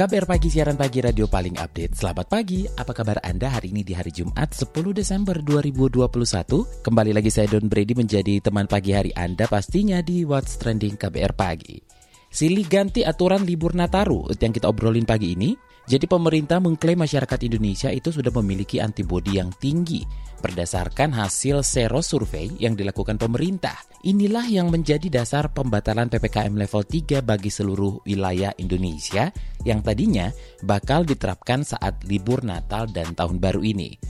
KBR Pagi, siaran pagi radio paling update. Selamat pagi, apa kabar Anda hari ini di hari Jumat 10 Desember 2021? Kembali lagi saya Don Brady menjadi teman pagi hari Anda pastinya di What's Trending KBR Pagi. Silih ganti aturan libur Nataru yang kita obrolin pagi ini. Jadi pemerintah mengklaim masyarakat Indonesia itu sudah memiliki antibodi yang tinggi berdasarkan hasil sero survei yang dilakukan pemerintah. Inilah yang menjadi dasar pembatalan PPKM level 3 bagi seluruh wilayah Indonesia yang tadinya bakal diterapkan saat libur Natal dan Tahun Baru ini.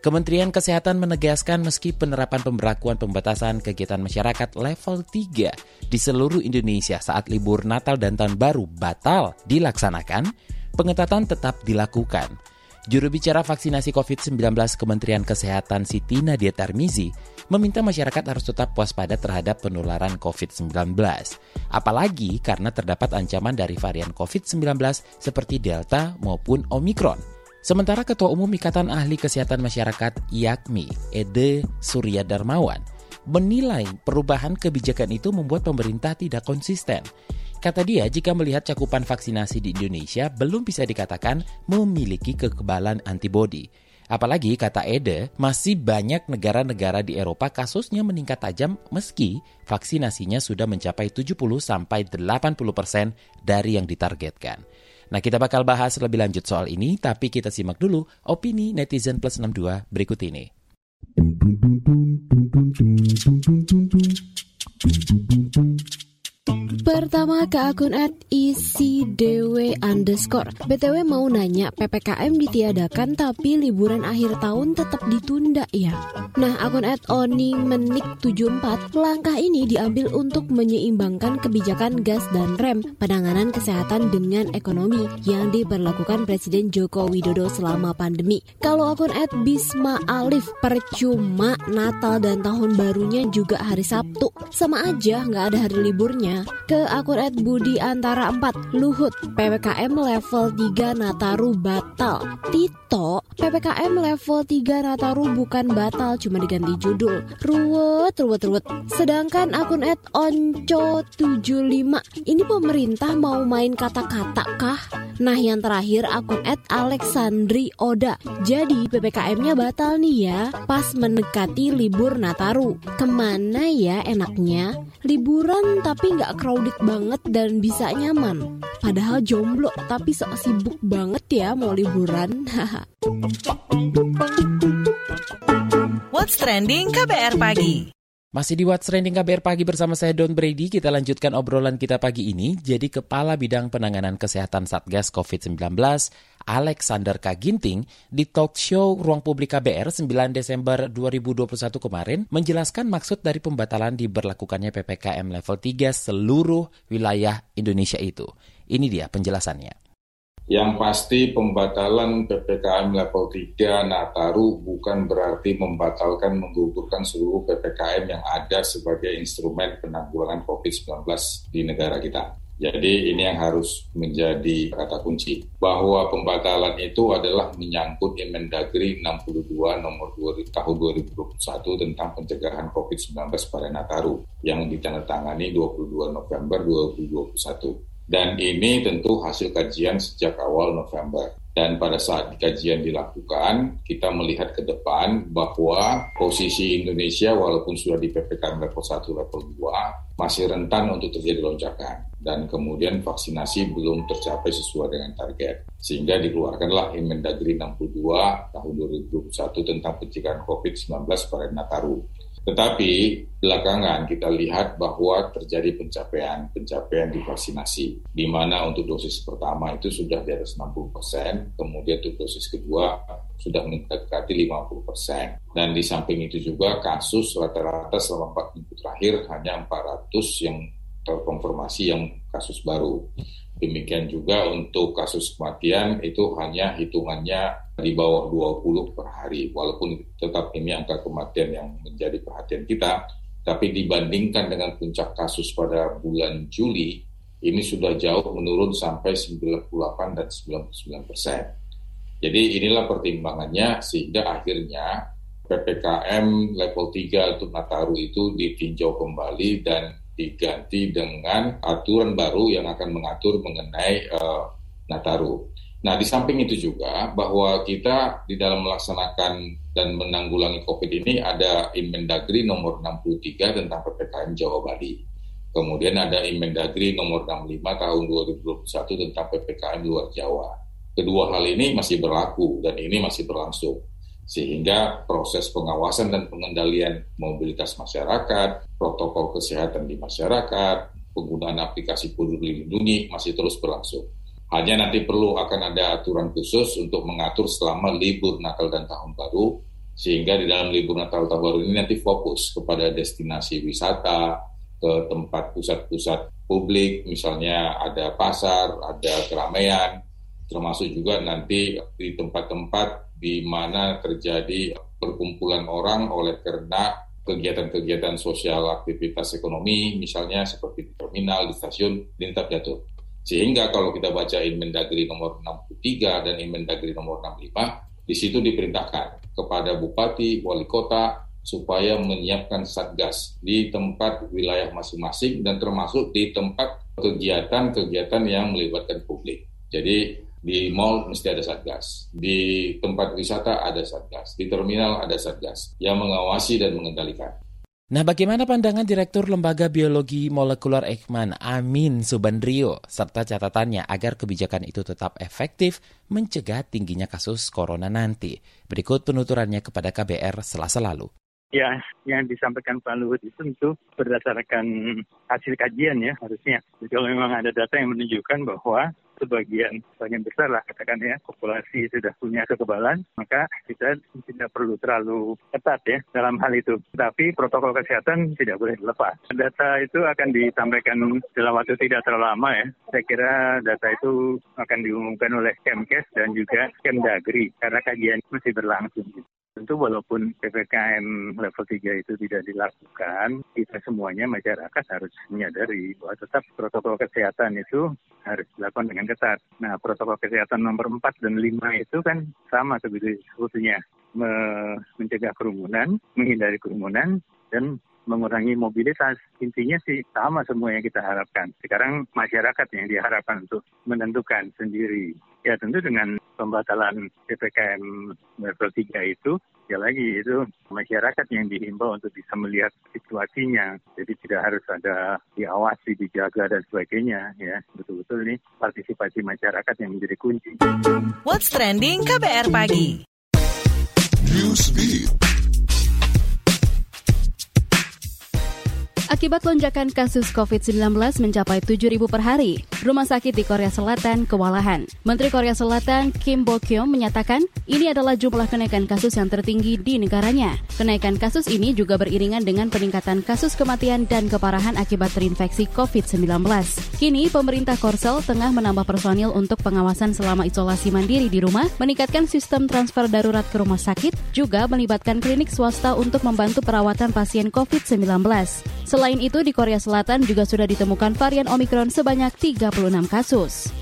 Kementerian Kesehatan menegaskan meski penerapan pemberlakuan pembatasan kegiatan masyarakat level 3 di seluruh Indonesia saat libur Natal dan Tahun Baru batal dilaksanakan, pengetatan tetap dilakukan. Juru bicara vaksinasi COVID-19 Kementerian Kesehatan Siti Nadia Tarmizi meminta masyarakat harus tetap waspada terhadap penularan COVID-19. Apalagi karena terdapat ancaman dari varian COVID-19 seperti Delta maupun Omikron. Sementara Ketua Umum Ikatan Ahli Kesehatan Masyarakat IAKMI, Ede Surya Darmawan, menilai perubahan kebijakan itu membuat pemerintah tidak konsisten. Kata dia, jika melihat cakupan vaksinasi di Indonesia belum bisa dikatakan memiliki kekebalan antibodi. Apalagi kata Ede, masih banyak negara-negara di Eropa kasusnya meningkat tajam meski vaksinasinya sudah mencapai 70 sampai 80 persen dari yang ditargetkan. Nah kita bakal bahas lebih lanjut soal ini, tapi kita simak dulu opini netizen plus 62 berikut ini. Pertama ke akun at ICDW underscore. BTW mau nanya PPKM ditiadakan tapi liburan akhir tahun tetap ditunda ya Nah akun at Oni Menik 74 Langkah ini diambil untuk menyeimbangkan kebijakan gas dan rem Penanganan kesehatan dengan ekonomi yang diberlakukan Presiden Joko Widodo selama pandemi. Kalau akun at Bisma Alif Percuma Natal dan Tahun Barunya juga hari Sabtu. Sama aja nggak ada hari liburnya. Ke akun at Budi Antara 4 Luhut. PPKM level 3 Nataru batal. Tito PPKM level 3 Nataru bukan batal cuma diganti judul. Ruwet ruwet ruwet. Sedangkan akun at Onco 75 Ini pemerintah mau main kata-kata kah? Nah yang terakhir akun at Alexandri Oda. Jadi PPKM-nya batal nih ya Pas mendekati libur Nataru. Ke mana ya enaknya? Liburan tapi nggak crowded banget dan bisa nyaman. Padahal jomblo tapi sok sibuk banget ya mau liburan. What's trending KBR pagi? Masih di What's Trending KBR Pagi bersama saya Don Brady, kita lanjutkan obrolan kita pagi ini. Jadi Kepala Bidang Penanganan Kesehatan Satgas COVID-19, Alexander Kaginting, di talk show Ruang Publik KBR 9 Desember 2021 kemarin, menjelaskan maksud dari pembatalan diberlakukannya PPKM level 3 seluruh wilayah Indonesia itu. Ini dia penjelasannya. Yang pasti pembatalan PPKM level 3 Nataru bukan berarti membatalkan menggugurkan seluruh PPKM yang ada sebagai instrumen penanggulangan COVID-19 di negara kita. Jadi ini yang harus menjadi kata kunci. Bahwa pembatalan itu adalah menyangkut Inmendagri 62 nomor 2 tahun 2021 tentang pencegahan COVID-19 pada Nataru yang ditandatangani 22 November 2021. Dan ini tentu hasil kajian sejak awal November. Dan pada saat kajian dilakukan, kita melihat ke depan bahwa posisi Indonesia walaupun sudah di PPKM level 1, level 2, masih rentan untuk terjadi lonjakan. Dan kemudian vaksinasi belum tercapai sesuai dengan target. Sehingga dikeluarkanlah Inmendagri 62 tahun 2021 tentang pencegahan COVID-19 pada Nataru. Tetapi belakangan kita lihat bahwa terjadi pencapaian-pencapaian di vaksinasi, di mana untuk dosis pertama itu sudah di atas 60 persen, kemudian untuk dosis kedua sudah mendekati 50 persen. Dan di samping itu juga kasus rata-rata selama 4 minggu terakhir hanya 400 yang terkonfirmasi yang kasus baru. Demikian juga untuk kasus kematian itu hanya hitungannya di bawah 20 per hari. Walaupun tetap ini angka kematian yang menjadi perhatian kita, tapi dibandingkan dengan puncak kasus pada bulan Juli, ini sudah jauh menurun sampai 98 dan 99 persen. Jadi inilah pertimbangannya sehingga akhirnya PPKM level 3 untuk Nataru itu ditinjau kembali dan diganti dengan aturan baru yang akan mengatur mengenai uh, Nataru. Nah, di samping itu juga bahwa kita di dalam melaksanakan dan menanggulangi COVID ini ada Inmendagri nomor 63 tentang PPKM Jawa Bali. Kemudian ada Inmendagri nomor 65 tahun 2021 tentang PPKM luar Jawa. Kedua hal ini masih berlaku dan ini masih berlangsung sehingga proses pengawasan dan pengendalian mobilitas masyarakat, protokol kesehatan di masyarakat, penggunaan aplikasi peduli lindungi masih terus berlangsung. Hanya nanti perlu akan ada aturan khusus untuk mengatur selama libur Natal dan Tahun Baru, sehingga di dalam libur Natal Tahun Baru ini nanti fokus kepada destinasi wisata, ke tempat pusat-pusat publik, misalnya ada pasar, ada keramaian, termasuk juga nanti di tempat-tempat di mana terjadi perkumpulan orang oleh karena kegiatan-kegiatan sosial aktivitas ekonomi misalnya seperti di terminal, di stasiun, tetap jatuh. Sehingga kalau kita baca Inmendagri nomor 63 dan Inmendagri nomor 65, di situ diperintahkan kepada bupati, wali kota supaya menyiapkan satgas di tempat wilayah masing-masing dan termasuk di tempat kegiatan-kegiatan yang melibatkan publik. Jadi di mall mesti ada satgas, di tempat wisata ada satgas, di terminal ada satgas yang mengawasi dan mengendalikan. Nah, bagaimana pandangan Direktur Lembaga Biologi Molekuler Eijkman Amin Subandrio serta catatannya agar kebijakan itu tetap efektif mencegah tingginya kasus corona nanti? Berikut penuturannya kepada KBR selasa lalu. Ya, yang disampaikan Pak Luhut itu tentu berdasarkan hasil kajian ya harusnya. Jadi kalau memang ada data yang menunjukkan bahwa sebagian sebagian besar lah katakan ya populasi sudah punya kekebalan, maka kita tidak perlu terlalu ketat ya dalam hal itu. Tapi protokol kesehatan tidak boleh dilepas. Data itu akan disampaikan dalam waktu tidak terlalu lama ya. Saya kira data itu akan diumumkan oleh Kemkes dan juga Kemdagri karena kajian masih berlangsung. Tentu walaupun PPKM level 3 itu tidak dilakukan, kita semuanya masyarakat harus menyadari bahwa tetap protokol kesehatan itu harus dilakukan dengan ketat. Nah, protokol kesehatan nomor 4 dan 5 itu kan sama sebetulnya mencegah kerumunan, menghindari kerumunan, dan mengurangi mobilitas. Intinya sih sama semua yang kita harapkan. Sekarang masyarakat yang diharapkan untuk menentukan sendiri. Ya tentu dengan pembatalan PPKM level 3 itu, ya lagi itu masyarakat yang dihimbau untuk bisa melihat situasinya. Jadi tidak harus ada diawasi, dijaga dan sebagainya. Ya betul-betul ini partisipasi masyarakat yang menjadi kunci. What's trending KBR pagi? Newsbeat. Akibat lonjakan kasus COVID-19 mencapai 7.000 per hari, rumah sakit di Korea Selatan kewalahan. Menteri Korea Selatan Kim Bo-kyom menyatakan ini adalah jumlah kenaikan kasus yang tertinggi di negaranya. Kenaikan kasus ini juga beriringan dengan peningkatan kasus kematian dan keparahan akibat terinfeksi COVID-19. Kini, pemerintah Korsel tengah menambah personil untuk pengawasan selama isolasi mandiri di rumah, meningkatkan sistem transfer darurat ke rumah sakit, juga melibatkan klinik swasta untuk membantu perawatan pasien COVID-19. Selain itu, di Korea Selatan juga sudah ditemukan varian Omikron sebanyak 36 kasus.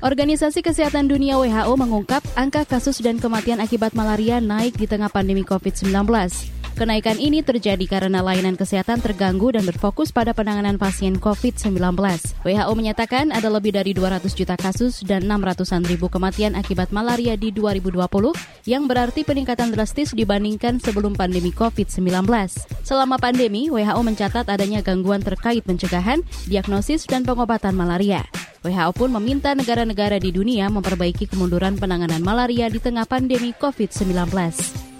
Organisasi Kesehatan Dunia WHO mengungkap angka kasus dan kematian akibat malaria naik di tengah pandemi COVID-19. Kenaikan ini terjadi karena layanan kesehatan terganggu dan berfokus pada penanganan pasien COVID-19. WHO menyatakan ada lebih dari 200 juta kasus dan 600-an ribu kematian akibat malaria di 2020, yang berarti peningkatan drastis dibandingkan sebelum pandemi COVID-19. Selama pandemi, WHO mencatat adanya gangguan terkait pencegahan, diagnosis, dan pengobatan malaria. WHO pun meminta negara-negara di dunia memperbaiki kemunduran penanganan malaria di tengah pandemi COVID-19.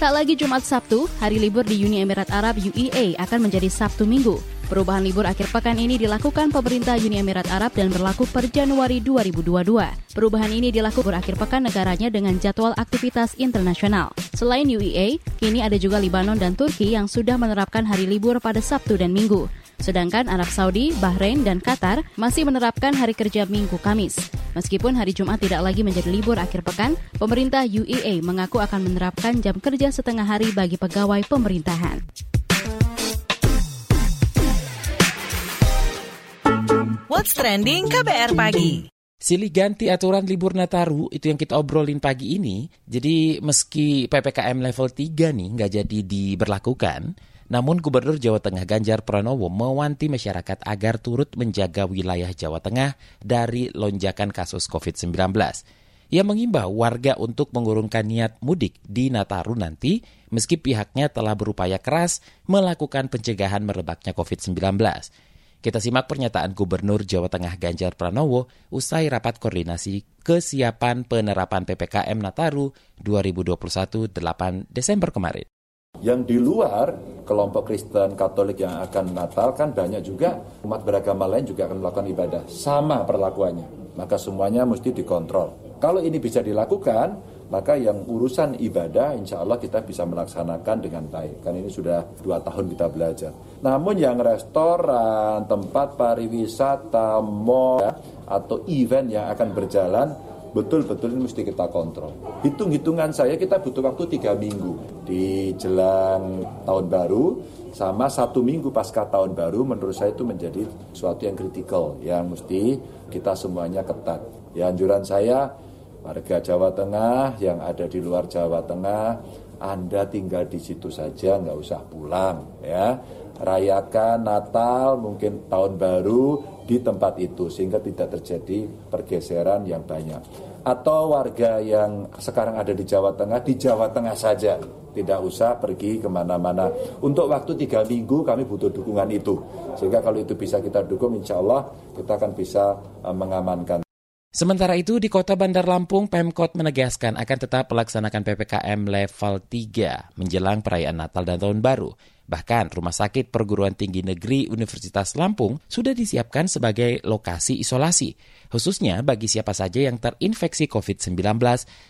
Tak lagi Jumat Sabtu, hari libur di Uni Emirat Arab UEA akan menjadi Sabtu Minggu. Perubahan libur akhir pekan ini dilakukan pemerintah Uni Emirat Arab dan berlaku per Januari 2022. Perubahan ini dilakukan akhir pekan negaranya dengan jadwal aktivitas internasional. Selain UEA, kini ada juga Libanon dan Turki yang sudah menerapkan hari libur pada Sabtu dan Minggu. Sedangkan Arab Saudi, Bahrain, dan Qatar masih menerapkan hari kerja Minggu Kamis. Meskipun hari Jumat tidak lagi menjadi libur akhir pekan, pemerintah UEA mengaku akan menerapkan jam kerja setengah hari bagi pegawai pemerintahan. What's trending KBR pagi? Silih ganti aturan libur Nataru itu yang kita obrolin pagi ini. Jadi meski PPKM level 3 nih nggak jadi diberlakukan, namun Gubernur Jawa Tengah Ganjar Pranowo mewanti masyarakat agar turut menjaga wilayah Jawa Tengah dari lonjakan kasus COVID-19. Ia mengimbau warga untuk mengurungkan niat mudik di Nataru nanti meski pihaknya telah berupaya keras melakukan pencegahan merebaknya COVID-19. Kita simak pernyataan Gubernur Jawa Tengah Ganjar Pranowo usai rapat koordinasi kesiapan penerapan PPKM Nataru 2021 8 Desember kemarin. Yang di luar kelompok Kristen Katolik yang akan Natal kan banyak juga umat beragama lain juga akan melakukan ibadah. Sama perlakuannya. Maka semuanya mesti dikontrol. Kalau ini bisa dilakukan, maka yang urusan ibadah insya Allah kita bisa melaksanakan dengan baik. Kan ini sudah dua tahun kita belajar. Namun yang restoran, tempat pariwisata, mall, atau event yang akan berjalan, betul-betul ini mesti kita kontrol. Hitung-hitungan saya kita butuh waktu tiga minggu di jelang tahun baru sama satu minggu pasca tahun baru menurut saya itu menjadi suatu yang kritikal yang mesti kita semuanya ketat. Ya anjuran saya warga Jawa Tengah yang ada di luar Jawa Tengah anda tinggal di situ saja, nggak usah pulang, ya. Rayakan Natal, mungkin tahun baru di tempat itu sehingga tidak terjadi pergeseran yang banyak. Atau warga yang sekarang ada di Jawa Tengah, di Jawa Tengah saja, tidak usah pergi ke mana-mana. Untuk waktu tiga minggu kami butuh dukungan itu, sehingga kalau itu bisa kita dukung, insya Allah kita akan bisa eh, mengamankan. Sementara itu, di kota Bandar Lampung, Pemkot menegaskan akan tetap melaksanakan PPKM level 3 menjelang perayaan Natal dan Tahun Baru. Bahkan, Rumah Sakit Perguruan Tinggi Negeri Universitas Lampung sudah disiapkan sebagai lokasi isolasi, khususnya bagi siapa saja yang terinfeksi COVID-19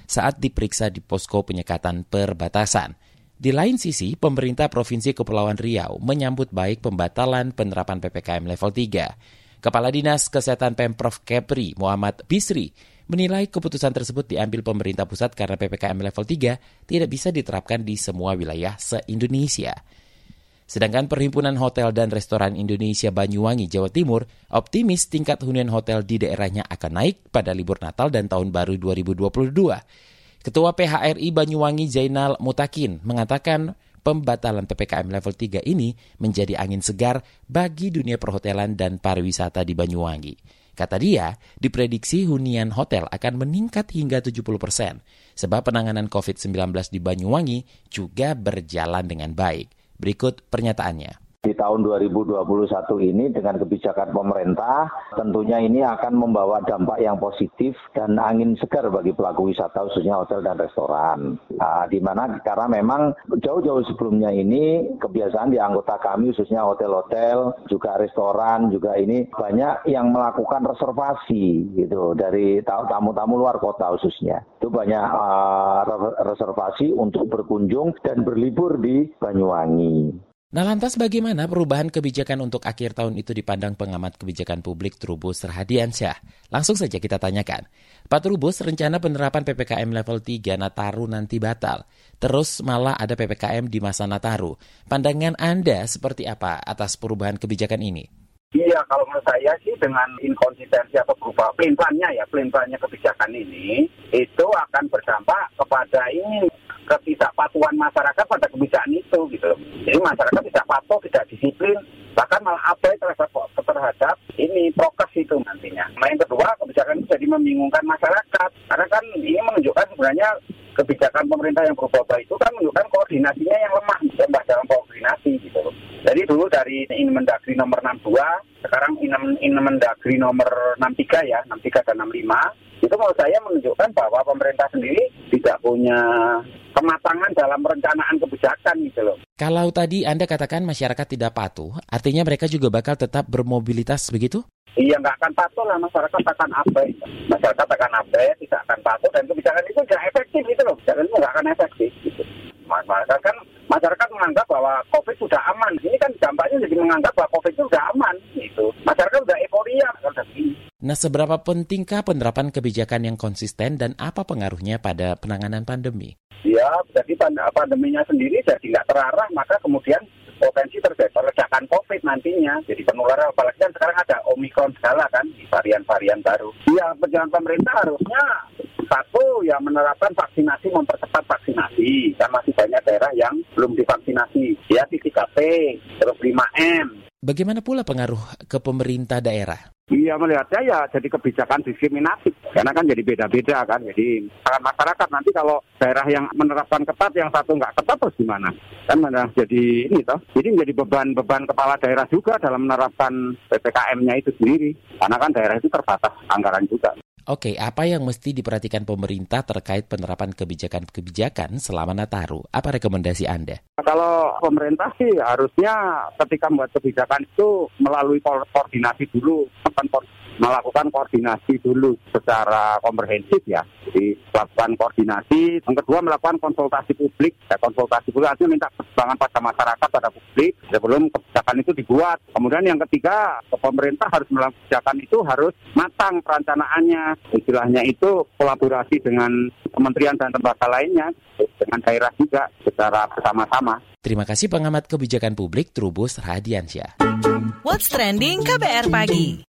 saat diperiksa di posko penyekatan perbatasan. Di lain sisi, pemerintah Provinsi Kepulauan Riau menyambut baik pembatalan penerapan PPKM level 3. Kepala Dinas Kesehatan Pemprov Kepri, Muhammad Bisri, menilai keputusan tersebut diambil pemerintah pusat karena PPKM level 3 tidak bisa diterapkan di semua wilayah se-Indonesia. Sedangkan Perhimpunan Hotel dan Restoran Indonesia Banyuwangi, Jawa Timur, optimis tingkat hunian hotel di daerahnya akan naik pada libur Natal dan Tahun Baru 2022. Ketua PHRI Banyuwangi Zainal Mutakin mengatakan pembatalan PPKM level 3 ini menjadi angin segar bagi dunia perhotelan dan pariwisata di Banyuwangi. Kata dia, diprediksi hunian hotel akan meningkat hingga 70 persen, sebab penanganan COVID-19 di Banyuwangi juga berjalan dengan baik. Berikut pernyataannya. Di tahun 2021 ini dengan kebijakan pemerintah tentunya ini akan membawa dampak yang positif dan angin segar bagi pelaku wisata khususnya hotel dan restoran. Nah, di mana karena memang jauh-jauh sebelumnya ini kebiasaan di anggota kami khususnya hotel-hotel juga restoran juga ini banyak yang melakukan reservasi gitu dari tamu-tamu luar kota khususnya. Itu banyak uh, reservasi untuk berkunjung dan berlibur di Banyuwangi. Nah lantas bagaimana perubahan kebijakan untuk akhir tahun itu dipandang pengamat kebijakan publik Trubus Rahadiansyah? Langsung saja kita tanyakan. Pak Trubus, rencana penerapan PPKM level 3 Nataru nanti batal. Terus malah ada PPKM di masa Nataru. Pandangan Anda seperti apa atas perubahan kebijakan ini? Iya, kalau menurut saya sih dengan inkonsistensi atau berupa pelimpannya ya, pelimpannya kebijakan ini, itu akan berdampak kepada ini ketidakpatuhan masyarakat pada kebijakan itu gitu Jadi masyarakat tidak patuh, tidak disiplin, bahkan malah abai terhadap, terhadap ini prokes itu nantinya. Nah yang kedua, kebijakan itu jadi membingungkan masyarakat. Karena kan ini menunjukkan sebenarnya kebijakan pemerintah yang berubah itu kan menunjukkan koordinasinya yang lemah mbak dalam koordinasi gitu. Jadi dulu dari Inmendagri nomor 62, sekarang Inmendagri nomor 63 ya, 63 dan 65, itu menurut saya menunjukkan bahwa pemerintah sendiri tidak punya kematangan dalam perencanaan kebijakan gitu loh. Kalau tadi Anda katakan masyarakat tidak patuh, artinya mereka juga bakal tetap bermobilitas begitu? Iya nggak akan patuh lah masyarakat akan abai, masyarakat akan abai, tidak akan patuh dan kebijakan itu tidak efektif gitu loh, kebijakan itu nggak akan efektif. Gitu. Masyarakat kan masyarakat menganggap bahwa COVID sudah aman, ini kan dampaknya jadi menganggap bahwa COVID itu sudah aman, gitu. Masyarakat sudah euforia Nah, seberapa pentingkah penerapan kebijakan yang konsisten dan apa pengaruhnya pada penanganan pandemi? Ya, jadi pandeminya sendiri jadi nggak terarah, maka kemudian potensi terjadi ledakan COVID nantinya. Jadi penularan apalagi kan sekarang ada Omikron segala kan, varian-varian baru. Ya, perjalanan pemerintah harusnya satu ya menerapkan vaksinasi, mempercepat vaksinasi. Kan masih banyak daerah yang belum divaksinasi. Ya, 3T, terus 5M. Bagaimana pula pengaruh ke pemerintah daerah? Iya melihatnya ya jadi kebijakan diskriminatif karena kan jadi beda-beda kan jadi masyarakat nanti kalau daerah yang menerapkan ketat yang satu nggak ketat terus gimana kan jadi ini toh jadi menjadi beban-beban kepala daerah juga dalam menerapkan ppkm-nya itu sendiri karena kan daerah itu terbatas anggaran juga. Oke, apa yang mesti diperhatikan pemerintah terkait penerapan kebijakan-kebijakan selama Nataru? Apa rekomendasi Anda? Kalau pemerintah sih harusnya ketika membuat kebijakan itu melalui koordinasi dulu, melakukan koordinasi dulu secara komprehensif ya. Jadi melakukan koordinasi. Yang kedua melakukan konsultasi publik. Ya, konsultasi publik artinya minta pertimbangan pada masyarakat, pada publik sebelum kebijakan itu dibuat. Kemudian yang ketiga, pemerintah harus melakukan kebijakan itu harus matang perencanaannya. Istilahnya itu kolaborasi dengan kementerian dan lembaga lainnya, dengan daerah juga secara bersama-sama. Terima kasih pengamat kebijakan publik Trubus Radiansyah. What's trending KBR pagi?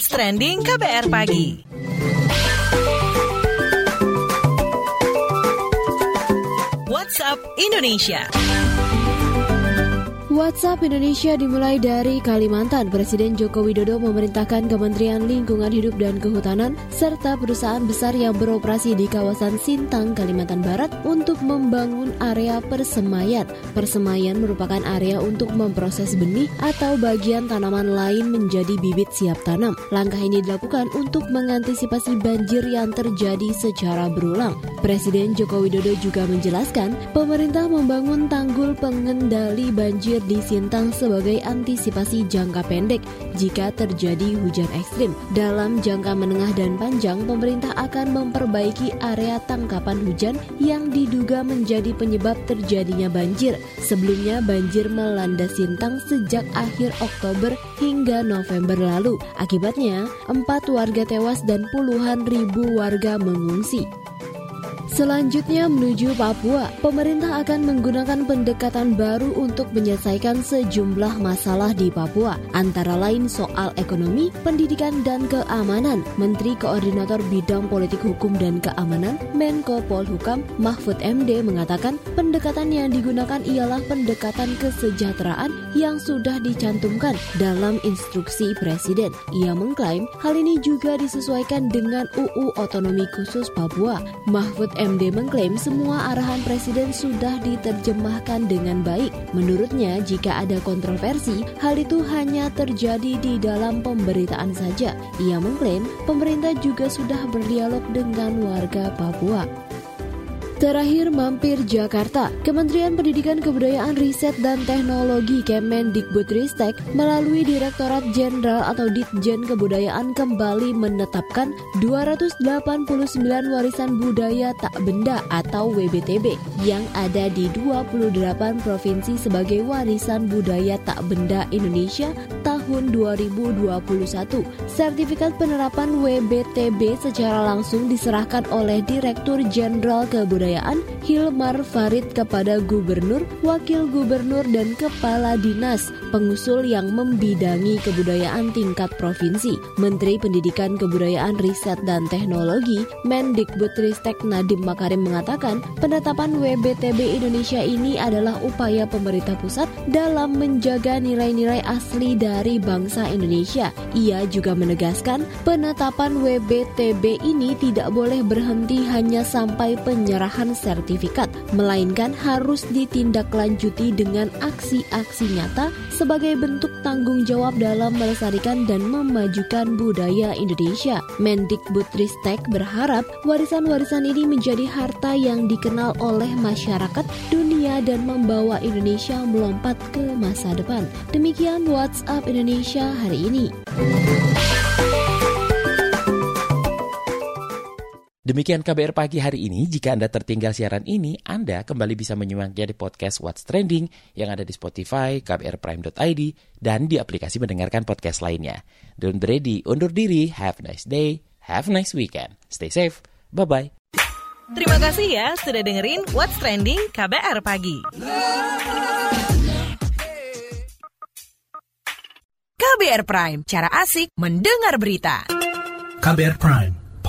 What's Trending KBR Pagi. WhatsApp Indonesia. WhatsApp Indonesia dimulai dari Kalimantan. Presiden Joko Widodo memerintahkan Kementerian Lingkungan Hidup dan Kehutanan serta perusahaan besar yang beroperasi di kawasan Sintang, Kalimantan Barat untuk membangun area persemaian. Persemaian merupakan area untuk memproses benih atau bagian tanaman lain menjadi bibit siap tanam. Langkah ini dilakukan untuk mengantisipasi banjir yang terjadi secara berulang. Presiden Joko Widodo juga menjelaskan, pemerintah membangun tanggul pengendali banjir di Sintang sebagai antisipasi jangka pendek jika terjadi hujan ekstrim. Dalam jangka menengah dan panjang, pemerintah akan memperbaiki area tangkapan hujan yang diduga menjadi penyebab terjadinya banjir. Sebelumnya banjir melanda Sintang sejak akhir Oktober hingga November lalu. Akibatnya, empat warga tewas dan puluhan ribu warga mengungsi. Selanjutnya menuju Papua, pemerintah akan menggunakan pendekatan baru untuk menyelesaikan sejumlah masalah di Papua, antara lain soal ekonomi, pendidikan, dan keamanan. Menteri Koordinator Bidang Politik Hukum dan Keamanan, Menko Polhukam, Mahfud MD mengatakan pendekatan yang digunakan ialah pendekatan kesejahteraan yang sudah dicantumkan dalam instruksi Presiden. Ia mengklaim hal ini juga disesuaikan dengan UU Otonomi Khusus Papua. Mahfud MD mengklaim semua arahan Presiden sudah diterjemahkan dengan baik. Menurutnya, jika ada kontroversi, hal itu hanya terjadi di dalam pemberitaan saja. Ia mengklaim pemerintah juga sudah berdialog dengan warga Papua. Terakhir mampir Jakarta, Kementerian Pendidikan Kebudayaan Riset dan Teknologi Kemendikbudristek melalui Direktorat Jenderal atau Ditjen Kebudayaan kembali menetapkan 289 warisan budaya tak benda atau WBTB yang ada di 28 provinsi sebagai warisan budaya tak benda Indonesia tahun 2021. Sertifikat penerapan WBTB secara langsung diserahkan oleh Direktur Jenderal Kebudayaan Hilmar Farid kepada gubernur, wakil gubernur dan kepala dinas pengusul yang membidangi kebudayaan tingkat provinsi. Menteri Pendidikan Kebudayaan Riset dan Teknologi Mendikbudristek Nadiem Makarim mengatakan penetapan WBTB Indonesia ini adalah upaya pemerintah pusat dalam menjaga nilai-nilai asli dari bangsa Indonesia. Ia juga menegaskan penetapan WBTB ini tidak boleh berhenti hanya sampai penyerahan sertifikat, melainkan harus ditindaklanjuti dengan aksi-aksi nyata sebagai bentuk tanggung jawab dalam melestarikan dan memajukan budaya Indonesia. Mendikbudristek berharap warisan-warisan ini menjadi harta yang dikenal oleh masyarakat dunia dan membawa Indonesia melompat ke masa depan. Demikian WhatsApp Indonesia hari ini. Demikian KBR pagi hari ini. Jika Anda tertinggal siaran ini, Anda kembali bisa menyimaknya di podcast What's Trending yang ada di Spotify, kbrprime.id, dan di aplikasi mendengarkan podcast lainnya. Don't ready, undur diri, have a nice day, have a nice weekend. Stay safe, bye-bye. Terima kasih ya sudah dengerin What's Trending KBR Pagi. KBR Prime, cara asik mendengar berita. KBR Prime,